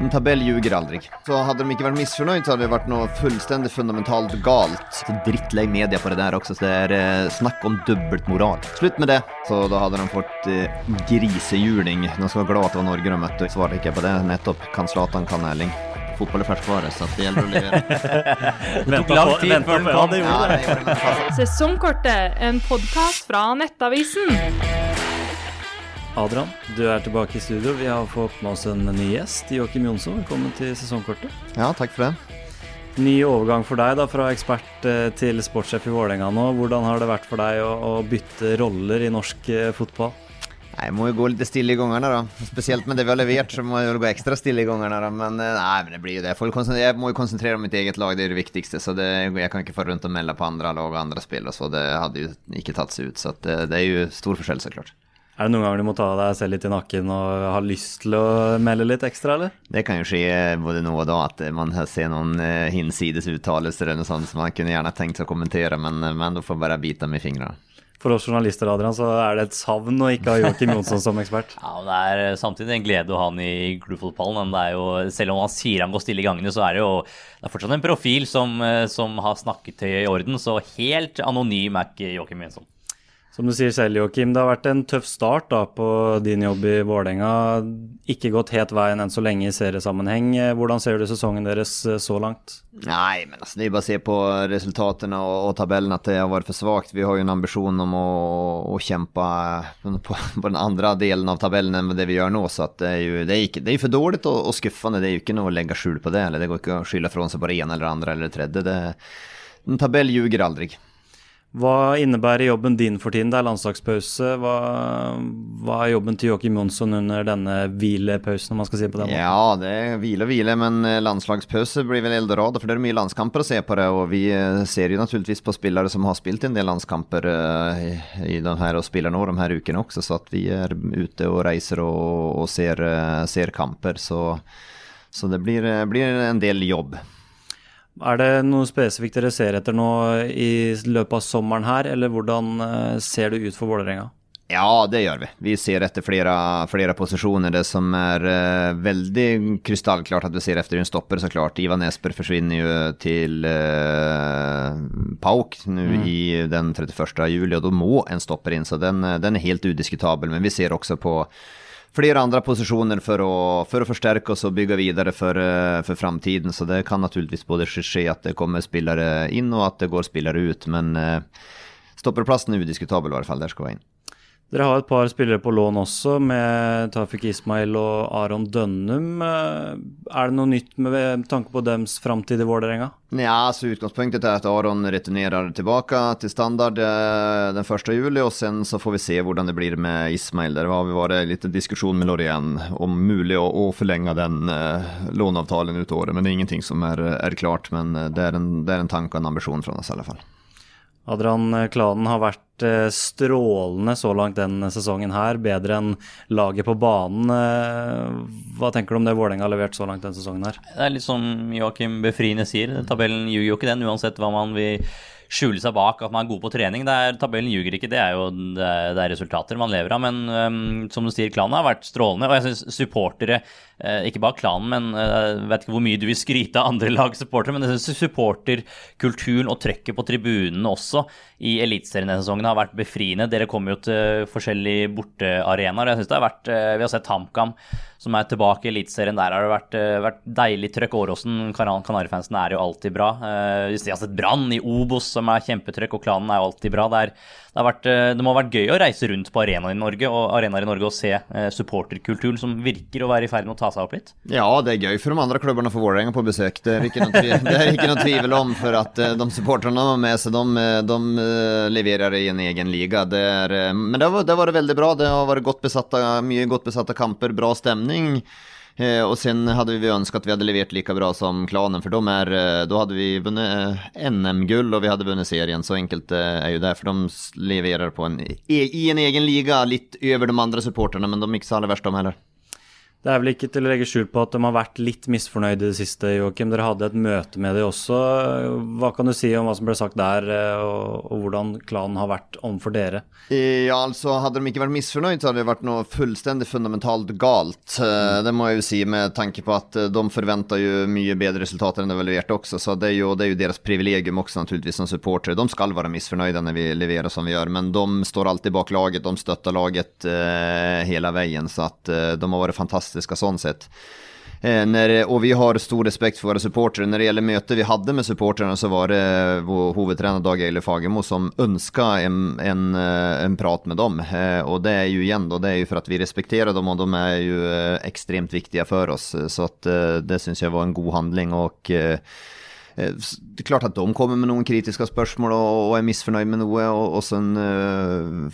En tabell ljuger aldri. Så hadde de ikke vært misfornøyd, så hadde det vært noe fullstendig fundamentalt galt. Så drittlei media på det der også, så det er eh, snakk om dobbeltmoral. Slutt med det. Så da hadde de fått eh, grisehjuling. De skal være glad at det var Norge de møtte. Svarte ikke på det. Nettopp. Kan Zlatan, kan Erling. Fotball er ferskvare, så det gjelder å levere. Det tok lang tid før den kom. Ja, det gjorde det. Sesongkortet, en podkast fra Nettavisen. Adrian, du er tilbake i studio. Vi har fått med oss en ny gjest. Joakim Jonsson, velkommen til sesongkortet. Ja, takk for det. Ny overgang for deg da, fra ekspert eh, til sportssjef i Vålerenga nå. Hvordan har det vært for deg å, å bytte roller i norsk eh, fotball? Jeg må jo gå litt stille i gangene, da. Spesielt med det vi har levert, så må jeg jo gå ekstra stille i gangene. da. Men eh, nei, men det blir jo det. Jeg, må jo konsentrere om mitt eget lag, det er det viktigste. Så det, jeg kan ikke få rundt og melde på andre lag og andre spill, så det hadde jo ikke tatt seg ut. Så det, det er jo stor forskjell, så klart. Er det noen ganger du må ta deg selv litt i nakken og har lyst til å melde litt ekstra, eller? Det kan jo skje både nå og da at man ser noen eh, hinsides uttalelser eller noe sånt som man kunne gjerne tenkt seg å kommentere, men, men da får bare bite med fingrene. For oss journalister Adrian, så er det et savn å ikke ha Joakim Jonsson som ekspert. Ja, men Det er eh, samtidig en glede å ha han i klubbfotballen. Men det er jo, selv om han sier han går stille i gangene, så er det jo det er fortsatt en profil som, eh, som har snakket til i orden. Så helt anonym er ikke Joakim Jonsson. Som du sier selv, Joakim, det har vært en tøff start da på din jobb i Vålerenga. Ikke gått helt veien enn så lenge i seriesammenheng. Hvordan ser du sesongen deres eh, så langt? Nei, men altså, det er bare å se på resultatene og, og tabellen at det har vært for svakt. Vi har jo en ambisjon om å, å kjempe på, på den andre delen av tabellen enn det vi gjør nå. Så det er jo det er ikke, det er for dårlig og, og skuffende. Det er jo ikke noe å legge skjul på det. Eller det går ikke å skylde fra seg på det ene eller andre eller tredje. Det, en tabell ljuger aldri. Hva innebærer jobben din for tiden? Det er landslagspause. Hva, hva er jobben til Joakim Jonsson under denne hvilepausen, om man skal si det på den måten? Ja, det er hvile og hvile, men eh, landslagspause blir vel eldorado, for det er mye landskamper å se på det. Og vi eh, ser jo naturligvis på spillere som har spilt en del landskamper uh, i, i her, og spiller nå de her ukene også, så at vi er ute og reiser og, og ser, ser, kamper. Så, så det blir, blir en del jobb. Er det noe spesifikt dere ser etter nå i løpet av sommeren her, eller hvordan ser det ut for Vålerenga? Ja, det gjør vi. Vi ser etter flere, flere posisjoner. Det som er uh, veldig krystallklart at vi ser etter en stopper, så klart. Ivan Esper forsvinner jo til uh, Pauk nå mm. i den 31. juli, og da må en stopper inn. Så den, den er helt udiskutabel. Men vi ser også på flere andre posisjoner for å, for å forsterke oss og bygge videre for, for framtiden. Så det kan naturligvis både skje at det kommer spillere inn, og at det går spillere ut. Men uh, stopperplassen er udiskutabel, i hvert fall. Der skal vi inn. Dere har et par spillere på lån også, med Tafik Ismail og Aron Dønnum. Er det noe nytt med tanke på deres framtid i Vålerenga? Ja, så Utgangspunktet er at Aron returnerer tilbake til standard den 1. juli, og sen så får vi se hvordan det blir med Ismail. Der har vi vært litt diskusjon med Lorien om mulig å, å forlenge den uh, låneavtalen ut året, men det er ingenting som er, er klart. Men det er, en, det er en tanke og en ambisjon fra oss i alle fall. Adrian Klanen har vært eh, strålende så langt denne sesongen her, bedre enn laget på banen. Eh, hva tenker du om det Vålerenga har levert så langt denne sesongen her? Det er litt som Joakim Befriende sier, tabellen ljuger jo ikke den, uansett hva man vil skjule seg bak at man er god på trening. Er, tabellen ljuger ikke, det er jo det er, det er resultater man lever av. Men um, som du sier, klanen har vært strålende. Og jeg syns supportere, uh, ikke bare klanen, men jeg uh, vet ikke hvor mye du vil skryte av andre lags supportere, men jeg syns supporterkulturen og trøkket på tribunene også i Eliteserien denne sesongen har vært befriende. Dere kommer jo til forskjellige bortearenaer. Jeg synes det har vært, uh, Vi har sett HamKam som er tilbake i Eliteserien. Der har det vært, vært deilig trøkk. Åråsen, Kanarifansen er jo alltid bra. Vi har sett Brann i Obos som er kjempetrøkk, og klanen er jo alltid bra. Det, er, det, vært, eh, det, må ha vært gøy å reise rundt på arenaer i Norge og arenaer i Norge og se eh, supporterkulturen som virker å være i ferd med å ta seg opp litt. Ja, det er gøy for de andre klubbene få Vålerenga på besøk. Det er ikke noe, tvil, det er ikke noe tvil om, for at eh, de supporterne har med seg, de, de, leverer i en egen liga. Det er, men har, det har vært veldig bra. Det har vært godt besatte, mye godt besatte kamper, bra stemning. Eh, och sen hade vi önskat att vi hade levererat lika bra som klanen, för de är, eh, då vi vunnit eh, NM-guld och vi hade vunnit serien. Så enkelt är ju det, för de levererar på en, i en egen liga, lite över de andra supporterna, men de mixar aldrig värst de heller. Det er vel ikke til å legge skjul på at de har vært litt misfornøyde i det siste, Joakim. Dere hadde et møte med dem også. Hva kan du si om hva som ble sagt der, eh, og, og hvordan klanen har vært overfor dere? Ja, altså Hadde de ikke vært misfornøyd, så hadde det vært noe fullstendig fundamentalt galt. Mm. Det må jeg jo si, med tanke på at de forventa jo mye bedre resultater enn de leverte også. Så det er, jo, det er jo deres privilegium også, naturligvis, som supportere. De skal være misfornøyde når vi leverer som vi gjør, men de står alltid bak laget. De støtter laget uh, hele veien, så at uh, de har vært fantastiske fantastiska sånn sett. Eh, när, och vi har stor respekt for våre supportrar. Når det gjelder møtet vi hadde med supportrarna så var det vår huvudtränare Dag Eile Fagemo som önskade en, en, eh, en, prat med dem. Eh, og det er jo igjen då, det är ju for at vi respekterer dem og de er jo extremt viktige for oss. Så att, det syns jeg var en god handling. og Eh, det er klart at de kommer med noen kritiske spørsmål og, er misfornøyd med noe, og, sånn så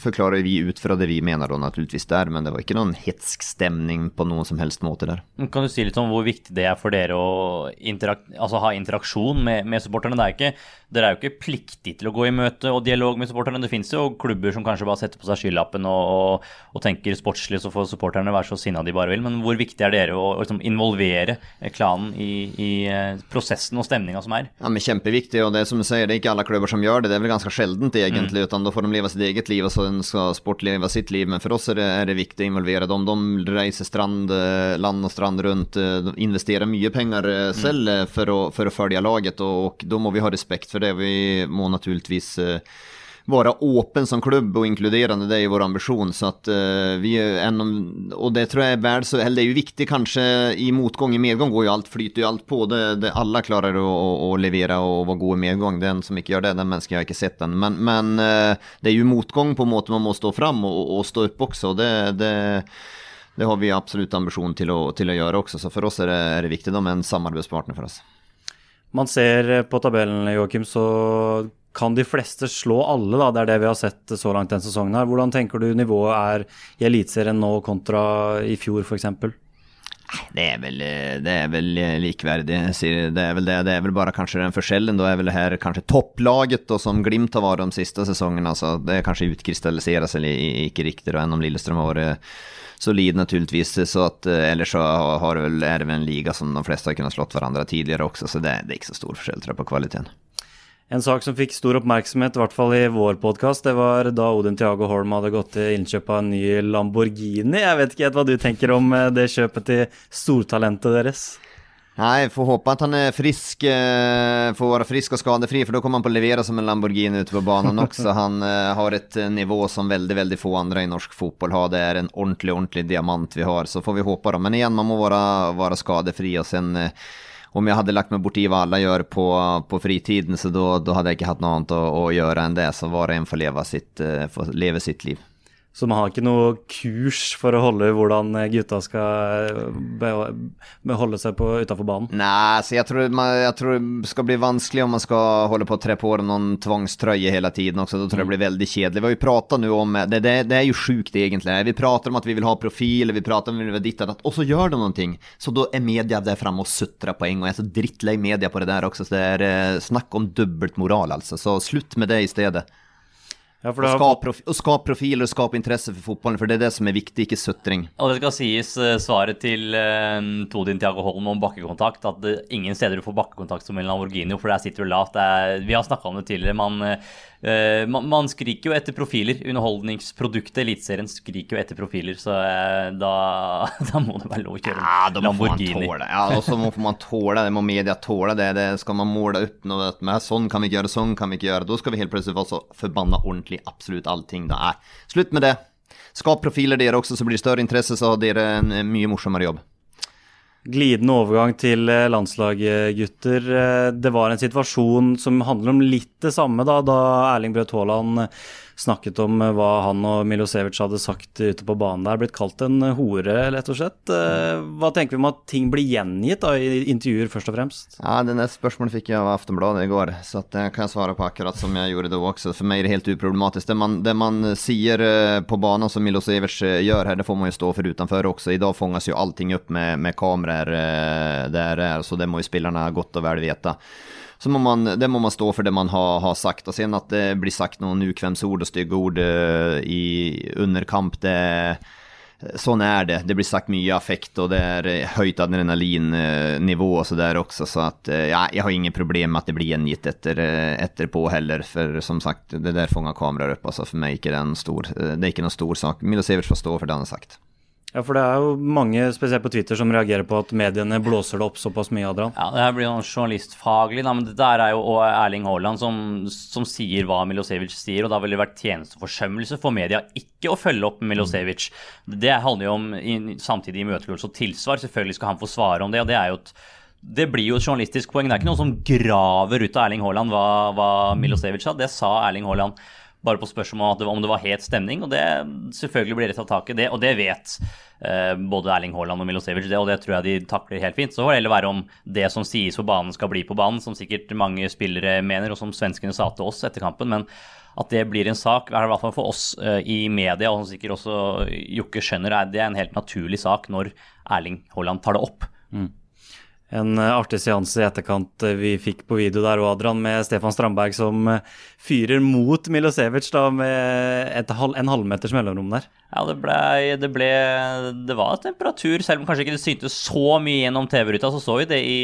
forklarer vi ut fra det vi mener da naturligvis der, men det var ikke noen hetsk stemning på noen som helst måte der. Kan du si litt om hvor viktig det er for dere å altså ha interaksjon med, med supporterne? Det er ikke dere er jo ikke pliktig til å gå i møte og dialog med supporterne. Det finnes jo klubber som kanskje bare setter på seg skylappen og, og, og, tenker sportslig, så får supporterne være så sinna de bare vil. Men hvor viktig er dere å liksom involvere klanen i, i, eh, prosessen og stemninga som er? Ja, men Kjempeviktig, og det som du sier, det er ikke alle klubber som gjør det. Det er vel ganske sjeldent egentlig, mm. utan da får de leve sitt eget liv, og så skal sport leve sitt liv. Men for oss er det, er det viktig å involvere dem. De reiser strand, eh, land og strand rundt, De investerer mye penger selv mm. for, å, for å følge laget, og, og da må vi ha respekt for det. Vi må naturligvis eh, vara åpen som klubb og inkluderende, det er jo vår ambisjon. Så at uh, vi en, og det tror jeg er väl så, eller det er jo viktig kanskje i motgång, i medgång går jo alt, flyter jo alt på. Det, det, alla klarar å, å levere og vara god i medgång. Den som ikke gjør det, den mennesken har ikke sett den. Men, men uh, det er jo motgång på en måte man må stå fram og, og stå opp også. Det, det, det har vi absolutt ambisjon til å, til å gjøre også, så for oss er det, er det viktig med en samarbeidspartner for oss man ser på tabellen, Joakim, så kan de fleste slå alle, da. Det er det vi har sett så langt denne sesongen. her. Hvordan tenker du nivået er i Eliteserien nå kontra i fjor, f.eks.? Det er vel, det er vel likeverdig. Det er vel, det, det er vel bare kanskje den forskjellen. Da er vel det her kanskje topplaget og som Glimt har vært de siste sesongene. Altså, det kanskje utkrystalliserer seg ikke riktig, enn om Lillestrøm har vært solid naturligvis. Så at, ellers så har vel, er det vel en liga som de fleste har kunnet slått hverandre tidligere også, så det, det er ikke så stor forskjell tror jeg, på kvaliteten. En sak som fikk stor oppmerksomhet, i hvert fall i vår podkast, det var da Odin Tiago Holm hadde gått til innkjøp av en ny Lamborghini. Jeg vet ikke helt hva du tenker om eh, det kjøpet til stortalentet deres? Nei, får håpe at han er frisk, eh, får være frisk og skadefri, for da kommer han på å levere som en Lamborghini ute på banen også. Han eh, har et nivå som veldig veldig få andre i norsk fotball har. Det er en ordentlig ordentlig diamant vi har, så får vi håpe. da. Men igjen, man må være, være skadefri. og sen om jeg hadde lagt meg borti hva alle gjør på, på fritiden, så da hadde jeg ikke hatt noe annet å, å gjøre enn det. Så var og en får leve sitt, får leve sitt liv. Så man har ikke noe kurs for å holde hvordan gutta skal holde seg utafor banen? Nei, så jeg tror, man, jeg tror, det skal bli vanskelig om man skal holde på å tre på noen tvangstrøye hele tiden også. Da tror jeg det blir veldig kjedelig. Vi har jo pratet nå om det, det, det, er jo sjukt, egentlig. Vi prater om at vi vil ha profil, vi prater om at vi vil ditt og og så gjør de noe. Så da er media der framme og sutrer på en gang. Jeg er så drittlei media på det der også. Så det er eh, snakk om dobbeltmoral, altså. Så slutt med det i stedet. Ja, det... å, skape profi og skape profil og skape interesse for fotballen, for det er det som er viktig, ikke sutring. Og det skal sies, uh, svaret til uh, Todin Tiago Holm om bakkekontakt, at uh, ingen steder du får bakkekontakt som en Lamborghini, for der sitter du lavt. Er, vi har snakka om det tidligere. man Uh, man, man, skriker jo etter profiler. Underholdningsproduktet Eliteserien skriker jo etter profiler, så uh, da, da, må det være lov å kjøre ja, da Lamborghini. Man tåle. Ja, og så må man tåle det, må media tåle det. det skal man måle opp noe med sånn kan vi ikke gjøre, sånn kan vi ikke gjøre. Da skal vi helt plutselig være så forbanna ordentlig absolutt allting det er. Slutt med det. Skap profiler dere også, så blir det større interesse, så har dere en mye morsommere jobb. Glidende overgang til eh, landslaget, gutter. Eh, det var en situasjon som handler om litt det samme da, da Erling Braut Haaland snakket om eh, hva han og Milosevic hadde sagt ute på banen der. Blitt kalt en hore, rett og slett. Eh, hva tenker vi om at ting blir gjengitt da, i intervjuer, først og fremst? Ja, Det neste spørsmålet fikk jeg av Aftenbladet i går, så det kan jeg svare på akkurat som jeg gjorde da også. For meg er det helt uproblematisk. Det man, det man sier eh, på banen som Milosevic gjør her, det får man jo stå for utenfor også. I dag fanges jo allting opp med, med kameraer der, så det må jo spillerne godt og vel vite så må man, det må man stå for det man har, har sagt. Og sen at det blir sagt noen ukvemsord og stygge ord uh, i, under kamp, det Sånn er det. Det blir sagt mye affekt, og det er eh, høyt adrenalinnivå og så der også, så at eh, ja, jeg har ingen problem med at det blir gjengitt etter, eh, etterpå heller, for som sagt, det der fanger kameraer opp, altså for meg ikke det er en stor, det er ikke noen stor sak. Milosevic får stå for det han har sagt. Ja, for det er jo mange, spesielt på Twitter, som reagerer på at mediene blåser det opp såpass mye, Adrian. Ja, det her blir jo journalistfaglig, da, men det der er jo og Erling Haaland som, som sier hva Milosevic sier, og da ville det vært tjenesteforsømmelse for media ikke å følge opp Milosevic. Det handler jo om i, samtidig imøtegåelse og tilsvar. Selvfølgelig skal han få svare om det, og det er jo et det blir jo et journalistisk poeng. Det er ikke noen som graver ut av Erling Haaland hva, hva Milosevic sa. Det sa Erling Haaland bare på spørsmål om det var het stemning. Og det selvfølgelig blir det tatt tak i, det, og det vet eh, både Erling Haaland og Milosevic, det, og det tror jeg de takler helt fint. Så får det heller være om det som sies på banen skal bli på banen, som sikkert mange spillere mener, og som svenskene sa til oss etter kampen. men at det blir en sak, i hvert fall for oss uh, i media, og som sikkert også Jokke skjønner, er det er en helt naturlig sak når Erling Haaland tar det opp. Mm en eh, artig seanse i etterkant eh, vi fikk på video der, og Adrian, med Stefan Strandberg som eh, fyrer mot Milosevic da, med et, en halvmeters mellomrom der. Ja, det ble, det ble Det var temperatur, selv om kanskje ikke det syntes så mye gjennom TV-ruta, så så vi det i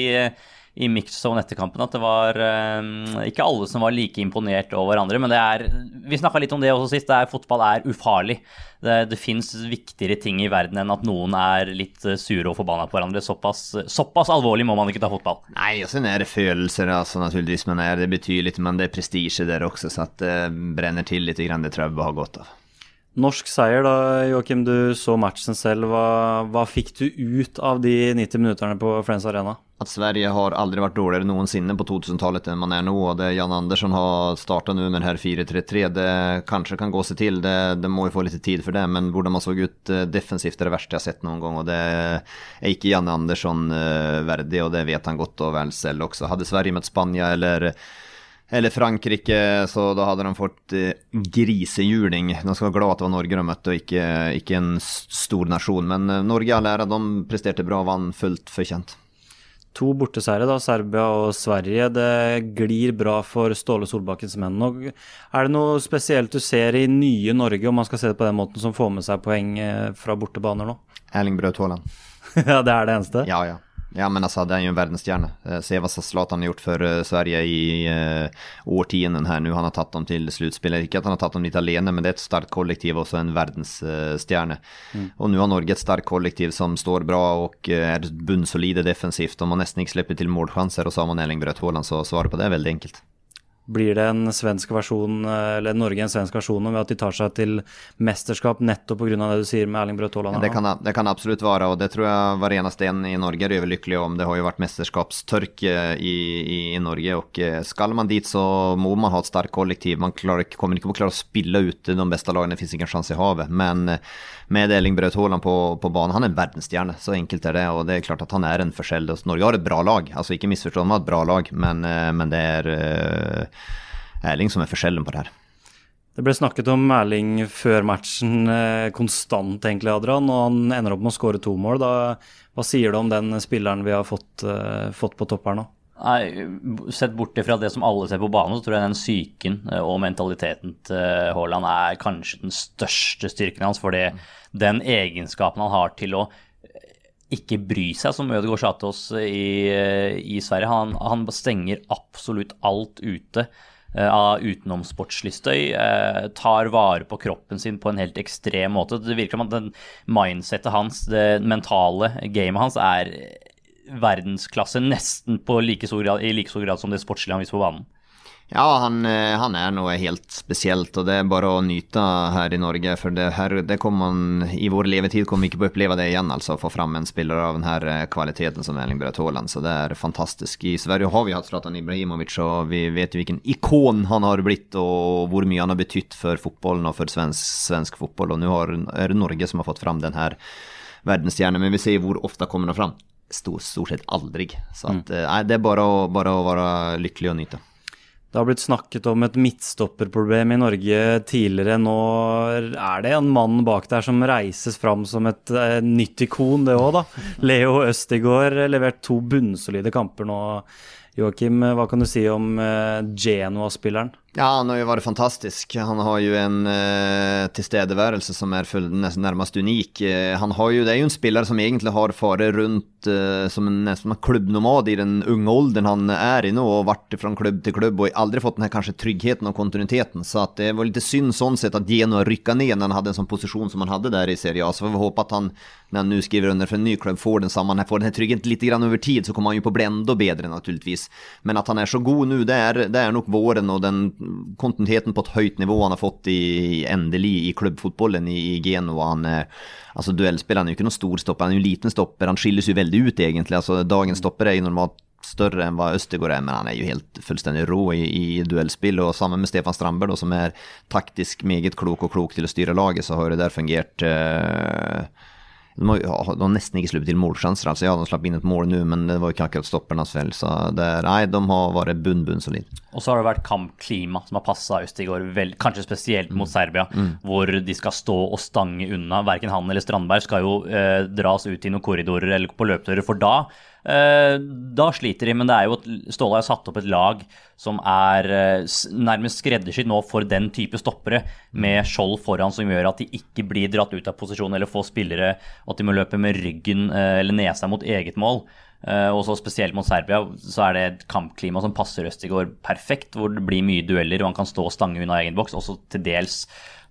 i mixed-zone etter kampen at det var eh, ikke alle som var like imponert over hverandre. Men det er Vi snakka litt om det også sist. Det er, fotball er ufarlig. Det, det fins viktigere ting i verden enn at noen er litt eh, sure og forbanna på hverandre. Såpass, såpass, alvorlig må man ikke ta fotball. Nei, og så er det følelser, altså, naturligvis. Men det betyr litt, men det er prestisje der også, så at det brenner til litt. Det tror jeg vi har godt av. Norsk seier, da, Joakim. Du så matchen selv. Hva, hva fikk du ut av de 90 minutterne på Friends Arena? At Sverige har aldri vært dårligere noensinne på 2000-tallet enn man er nå. og Det Jan Andersson har starta nå med her 4-3-3, det kanskje kan gå seg til. Det, det, må jo få litt tid for det, men hvordan man så ut eh, defensivt, er det verste jeg har sett noen gang. og Det er ikke Jan Andersson uh, verdig, og det vet han godt og vel selv også. Hadde Sverige møtt Spania eller eller Frankrike, så da hadde de fått eh, grisehjuling. De skal være glad at det var Norge de møtte, og ikke, ikke en stor nasjon. Men eh, Norge all ære, de presterte bra og vant fullt fortjent. To borteseiere, da, Serbia og Sverige. Det glir bra for Ståle Solbakkens menn. Og er det noe spesielt du ser i nye Norge, om man skal se det på den måten, som får med seg poeng eh, fra bortebaner nå? Erling Braut Haaland. ja, det er det eneste? Ja, ja. Ja, men altså, det er jo en verdensstjerne. Eh, se hva Zlatan har gjort for uh, Sverige i uh, årtienden her nå. Han har tatt dem til sluttspillet. Ikke at han har tatt dem litt alene, men det er et sterkt kollektiv, også en verdensstjerne. Mm. Og nå har Norge et sterkt kollektiv som står bra og er bunnsolide defensivt. Og man nesten ikke slipper til målsjanser, og så har man Erling Braut Haaland, så svaret på det er veldig enkelt. Blir det en svensk versjon, eller Norge en svensk versjon ved at de tar seg til mesterskap nettopp pga. det du sier med Erling Braut Haaland? Det, kan, det kan absolutt være, og det tror jeg hver eneste en i Norge er overlykkelig om. Det har jo vært mesterskapstørke i, i, i, Norge, og eh, skal man dit så må man ha et sterkt kollektiv. Man klarer, kommer ikke å klare å spille ut de beste lagene, det finnes ingen sjanse i havet. Men eh, med Erling Braut Haaland på, på, banen, han er en verdensstjerne, så enkelt er det. Og det er klart at han er en forskjell. Norge har et bra lag, altså ikke misforstå, han har et bra lag, men, men det er Erling som er forskjellen på det her. Det ble snakket om Erling før matchen eh, konstant, egentlig, Adrian, og han ender opp med å skåre to mål. Da, hva sier du om den spilleren vi har fått, uh, fått på topp her nå? Nei, Sett bort fra det som alle ser på banen, så tror jeg den psyken eh, og mentaliteten til Haaland er kanskje den største styrken hans. For den egenskapen han har til å ikke bry seg, som Ødegaard sa til oss i, i Sverige. Han, han stenger absolutt alt ute. Eh, av utenomsportslig støy. Eh, tar vare på kroppen sin på en helt ekstrem måte. Det virker som at den mindsettet hans, det mentale gamet hans, er verdensklasse nesten like grad, i like stor grad som det sportslige han viser på banen. Ja, han, eh, han, er noe helt spesielt, og det er bare å nyte her i Norge. For det her, det man, i vår levetid kommer vi ikke på å oppleve det igjen, altså. Å få fram en spiller av denne eh, kvaliteten som Erling Braut Haaland. Så det er fantastisk. I Sverige har vi hatt Zlatan Ibrahimovic, og vi vet jo hvilken ikon han har blitt, og hvor mye han har betydd for fotballen og for svensk, svensk fotball. Og nå er det Norge som har fått fram denne verdensstjernen. Men vi ser hvor ofte kommer han fram. Stort, stort sett aldri. Så at, mm. Eh, nei, det er bare å, bare å være lykkelig og nyte. Det har blitt snakket om et midtstopperproblem i Norge tidligere. Nå er det en mann bak der som reises fram som et eh, nytt ikon, det òg, da. Leo Østigård levert to bunnsolide kamper nå Joakim, hva kan du si om eh, Genoa-spilleren? Ja, han har jo vært fantastisk. Han har jo en eh, tilstedeværelse som er nærmest unik. Eh, han har jo, det er jo en spiller som egentlig har faret rundt eh, som en nesten klubbnomad i den unge alderen han er i nå, og vært fra klubb til klubb og aldri fått den her kanskje tryggheten og kontinuiteten. Så det var litt synd sånn sett at Genoa rykka ned når han hadde en sånn posisjon som han hadde der i Serie A. Så får vi håpe at han, når han nå skriver under for en ny klubb, får den samme, får den her tryggheten litt grann over tid, så kommer han jo på å bli enda bedre, naturligvis. Men at han er så god nå, det er, det er nok våren og den kontinuiteten på et høyt nivå han har fått i, endelig i klubbfotballen i, Genoa. Han, altså Duellspiller han er jo ikke noen stor stopper, han er jo liten stopper. Han skilles jo veldig ut, egentlig. altså Dagens stopper er jo normalt større enn hva Østegård er, men han er jo helt fullstendig rå i, i duellspill. Og sammen med Stefan Strandberg, som er taktisk meget klok og klok til å styre laget, så har det der fungert uh, de har, nesten ikke sluppet til målsjanser. Altså, ja, de slapp inn et mål nå, men det var ikke akkurat stoppernes feil. Så det, nei, de har vært bunn, bunn solid. Og så har det vært kampklima som har passa Østigård vel, kanskje spesielt mot Serbia, mm. hvor de skal stå og stange unna. Verken han eller Strandberg skal jo eh, dras ut i noen korridorer eller på løpetører, for da da sliter de, men det er jo at Ståle har satt opp et lag som er eh, nærmest skreddersydd nå for den type stoppere, med skjold foran som gjør at de ikke blir dratt ut av posisjon eller får spillere at de må løpe med ryggen eh, eller nesa mot eget mål. Og så Spesielt mot Serbia så er det et kampklima som passer Østigård perfekt, hvor det blir mye dueller og han kan stå og stange unna egen boks. Også til dels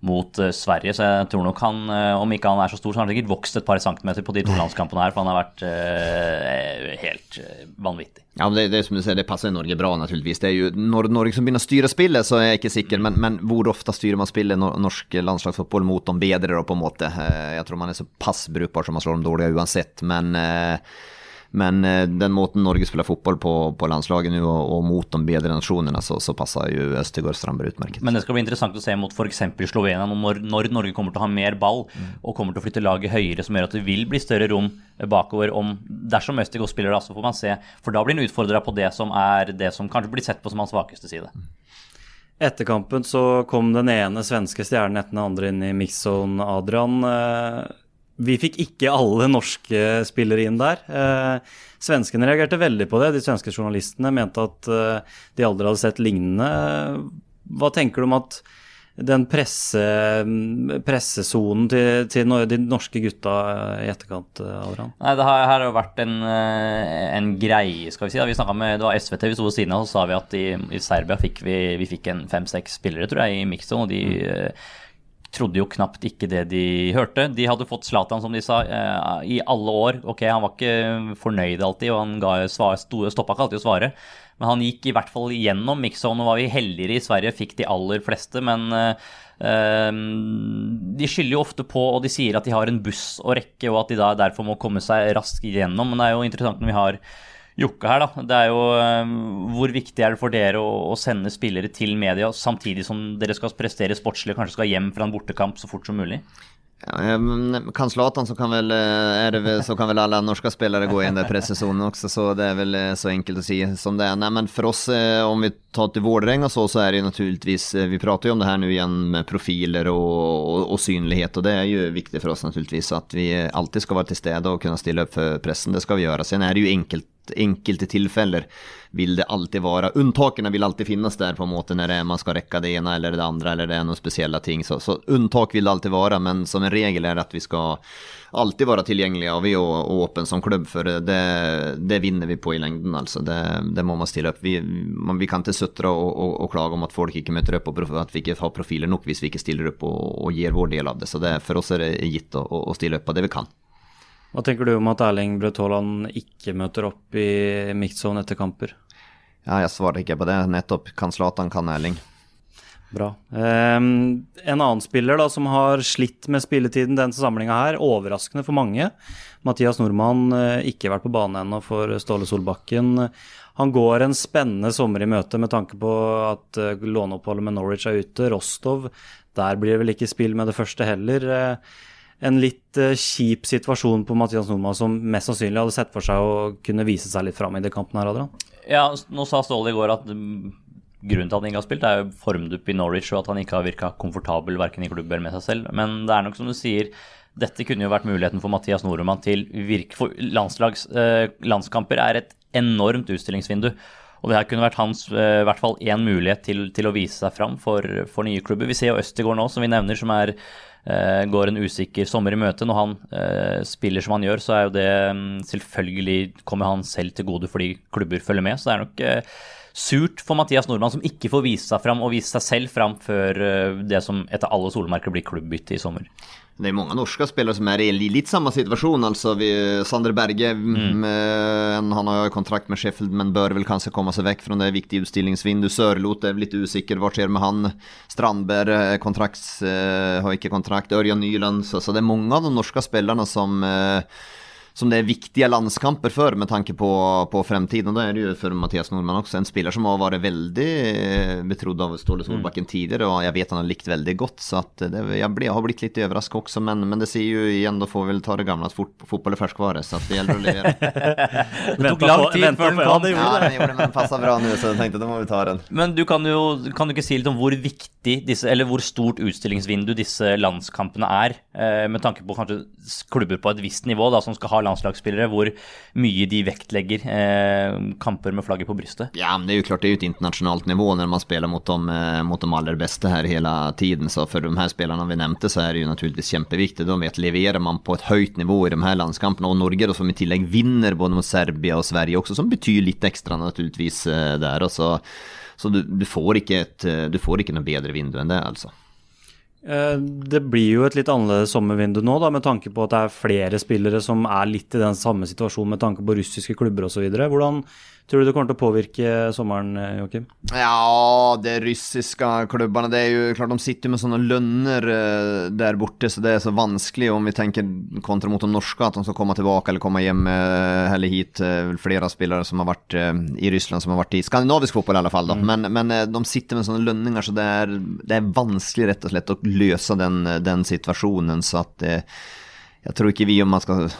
mot uh, Sverige. Så jeg tror nok han, uh, om ikke han er så stor, så har han sikkert vokst et par centimeter på de to landskampene her, for han har vært eh, helt vanvittig. Ja, det, det, som du sier, det passer Norge bra, naturligvis. Det er jo, når Norge som begynner å styre spillet, så er jeg ikke sikker, men, men hvor ofte styrer man spillet norsk landslagsfotball mot dem bedre, da, på en måte? Jeg tror man er såpass brukbar som man slår dem dårlige uansett, men men eh, den måten Norge spiller fotball på på landslaget nå, og, og, mot de bedre nasjonene, så, så passer jo Østegård Strandberg utmerket. Men det skal bli interessant å se mot f.eks. Slovenia, når, når, Norge kommer til å ha mer ball mm. og kommer til å flytte laget høyere, som gjør at det vil bli større rom bakover om dersom Østegård spiller det, så får man se. For da blir han utfordra på det som er det som kanskje blir sett på som hans svakeste side. Etter kampen så kom den ene svenske stjernen etter den andre inn i mixzone, Adrian. Eh, vi fikk ikke alle norske spillere inn der. Eh, svenskene reagerte veldig på det. De svenske journalistene mente at eh, de aldri hadde sett lignende. Hva tenker du om at den presse, pressesonen til, til, de norske gutta i etterkant, Adrian? Nei, Det har, har vært en, eh, en, greie, skal vi si. Da. Vi med, Det var SVT vi sto ved siden av, så sa vi at i, i Serbia fikk vi, vi fikk en fem-seks spillere, tror jeg, i Mikson, Og de mm trodde jo knapt ikke det de hørte. De hadde fått Zlatan, som de sa, eh, i alle år. Ok, han var ikke fornøyd alltid, og han ga stoppa ikke alltid å svare. Men han gikk i hvert fall gjennom mixzone, og var vi heldigere i Sverige, fikk de aller fleste. Men uh, de skylder jo ofte på, og de sier at de har en buss å rekke, og at de da derfor må komme seg raskt gjennom. Men det er jo interessant når vi har Jokke her, da. Det er jo um, Hvor viktig er det for dere å, å, sende spillere til media samtidig som dere skal prestere sportslig og kanskje skal hjem fra en bortekamp så fort som mulig? Ja, kan Zlatan så kan, väl, det så kan väl alla norska spelare gå i den där presszonen också, så det är väl så enkelt att si som det är. Nej, men för oss, om vi tar till Vårdräng och så, så är det ju naturligtvis, vi pratar ju om det här nu igen med profiler och, och, och synlighet och det är ju viktigt för oss naturligtvis att vi alltid ska vara till städe och kunna ställa upp för pressen, det ska vi göra. Sen är det ju enkelt enkelte tilfeller vil det alltid være. Unntakene vil alltid finnes der på en måte når det er man skal rekke det ene eller det andre, eller det er noen spesielle ting. Så, så unntak vil det alltid være, men som en regel er at vi skal alltid være tilgjengelige og vi er åpne som klubb, for det, det, vinner vi på i lengden. altså. Det, det må man stille opp. Vi, man, vi kan ikke sutre og, og, og, klage om at folk ikke møter opp, og at vi ikke har profiler nok hvis vi ikke stiller opp og, og gir vår del av det. Så det, for oss er det gitt å, å stille opp på det vi kan. Hva tenker du om at Erling Braut Haaland ikke møter opp i mixzone etter kamper? Ja, jeg svarer ikke på det. Nettopp. Kan Zlatan, kan Erling. Bra. Um, en annen spiller da, som har slitt med spilletiden denne samlinga her, overraskende for mange. Mathias Nordmann, uh, ikke vært på banen ennå for Ståle Solbakken. Han går en spennende sommer i møte med tanke på at uh, låneoppholdet med Norwich er ute. Rostov, der blir det vel ikke spill med det første heller. Uh, en litt uh, kjip situasjon på Mathias Nordmann, som mest sannsynlig hadde sett for seg å kunne vise seg litt fram i den kampen her, Adrian? Ja, nå sa Ståle i går at mm, grunnen til at han ikke har spilt, er jo formdupp i Norwich, og at han ikke har virka komfortabel verken i klubb eller med seg selv. Men det er nok som du sier, dette kunne jo vært muligheten for Mathias Nordmann til virke for landslags, eh, landskamper er et enormt utstillingsvindu. Og det her kunne vært hans eh, i hvert fall én mulighet til, til, å vise seg fram for, for nye klubber. Vi ser jo Østegård nå, som vi nevner, som er, eh, går en usikker sommer i møte. Når han eh, spiller som han gjør, så er jo det um, selvfølgelig kommer han selv til gode fordi klubber følger med. Så det er nok surt for Mathias Nordmann, som ikke får vise seg fram og vise seg selv fram før eh, det som etter alle solmerker blir klubbbytte i sommer. Det er mange norske spillere som er i litt samme situasjon. altså vi, Sander Berge mm. han har jo kontrakt med Sheffield, men bør vel kanskje komme seg vekk fra det viktige utstillingsvinduet. Sørloth er litt usikker. Hva skjer med han? Strandberg eh, kontrakt, har ikke kontrakt. Ørjan Nyland. Så, så, det er mange av de norske spillerne som som det er viktige landskamper for med tanke på, på fremtiden. Og da er det jo for Mathias Nordmann også en spiller som har vært veldig eh, betrodd av Ståle Solbakken mm. tidligere, og jeg vet han har likt veldig godt. Så det, jeg, ble, jeg, har blitt litt overrasket også, men, men, det sier jo igjen, da får vi vel ta det gamle at fot, fotball er ferskvare, så det gjelder å levere. det tok lang tid før den kom. Ja, den gjorde det, men den passa bra nå, så jeg tenkte da må vi ta den. Men du kan jo kan du ikke si litt om hvor viktig disse, eller hvor stort utstillingsvindu disse landskampene er, eh, med tanke på kanskje klubber på et visst nivå da, som skal ha landslagsspillere, hvor mye de vektlegger eh, kamper med flagget på brystet? Ja, men det er jo klart det er jo et internasjonalt nivå når man spiller mot de, eh, mot de aller beste her hele tiden. Så for de her spillerne vi nevnte, så er det jo naturligvis kjempeviktig. De vet leverer man på et høyt nivå i de her landskampene, og Norge som i tillegg vinner både mot Serbia og Sverige også, som betyr litt ekstra naturligvis eh, der. Og så, så du, du, får ikke et, du får ikke noe bedre vindu enn det, altså. Eh, det blir jo et litt annerledes sommervindu nå, da, med tanke på at det er flere spillere som er litt i den samme situasjonen med tanke på russiske klubber osv. Hvordan Tror du det kommer til å påvirke sommeren, eh, Joakim? Ja, det russiske klubbene det er jo klart De sitter med sånne lønner eh, der borte, så det er så vanskelig om vi tenker kontra mot de norske, at de skal komme tilbake eller komme hjem eller hit. Flere spillere som har vært i Russland, som har vært i skandinavisk fotball i alle fall. Mm. Men, men, de sitter med sånne lønninger, så det er, det er vanskelig rett og slett å løse den, den situasjonen. så at eh, jeg tror ikke vi, om man skal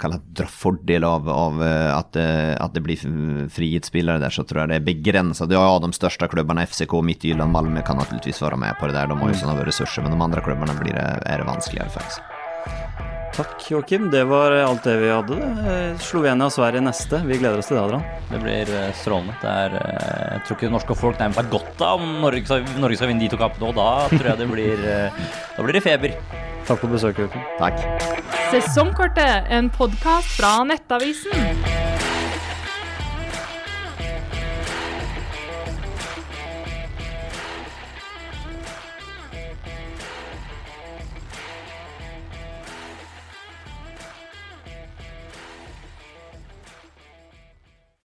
kalle det dra fordel av, av eh, at, eh, det blir frihetsspillere der, så tror jeg det er begrenset. Ja, de største klubbene, FCK, Midtjylland, Malmö, kan naturligvis være med på det der. De har jo sånne ressurser, men de andre klubbene blir det, er det vanskeligere, faktisk. Takk, Joakim. Det var alt det vi hadde. Slovenia og Sverige neste. Vi gleder oss til det, Adrian. Det blir eh, strålende. Det er, jeg tror ikke norske folk nærmest har godt av om Norge skal, Norge skal vinne de to kampene, og da tror jeg det blir, da blir det feber. Takk for besøket. Takk. Sesongkortet, en podkast fra Nettavisen.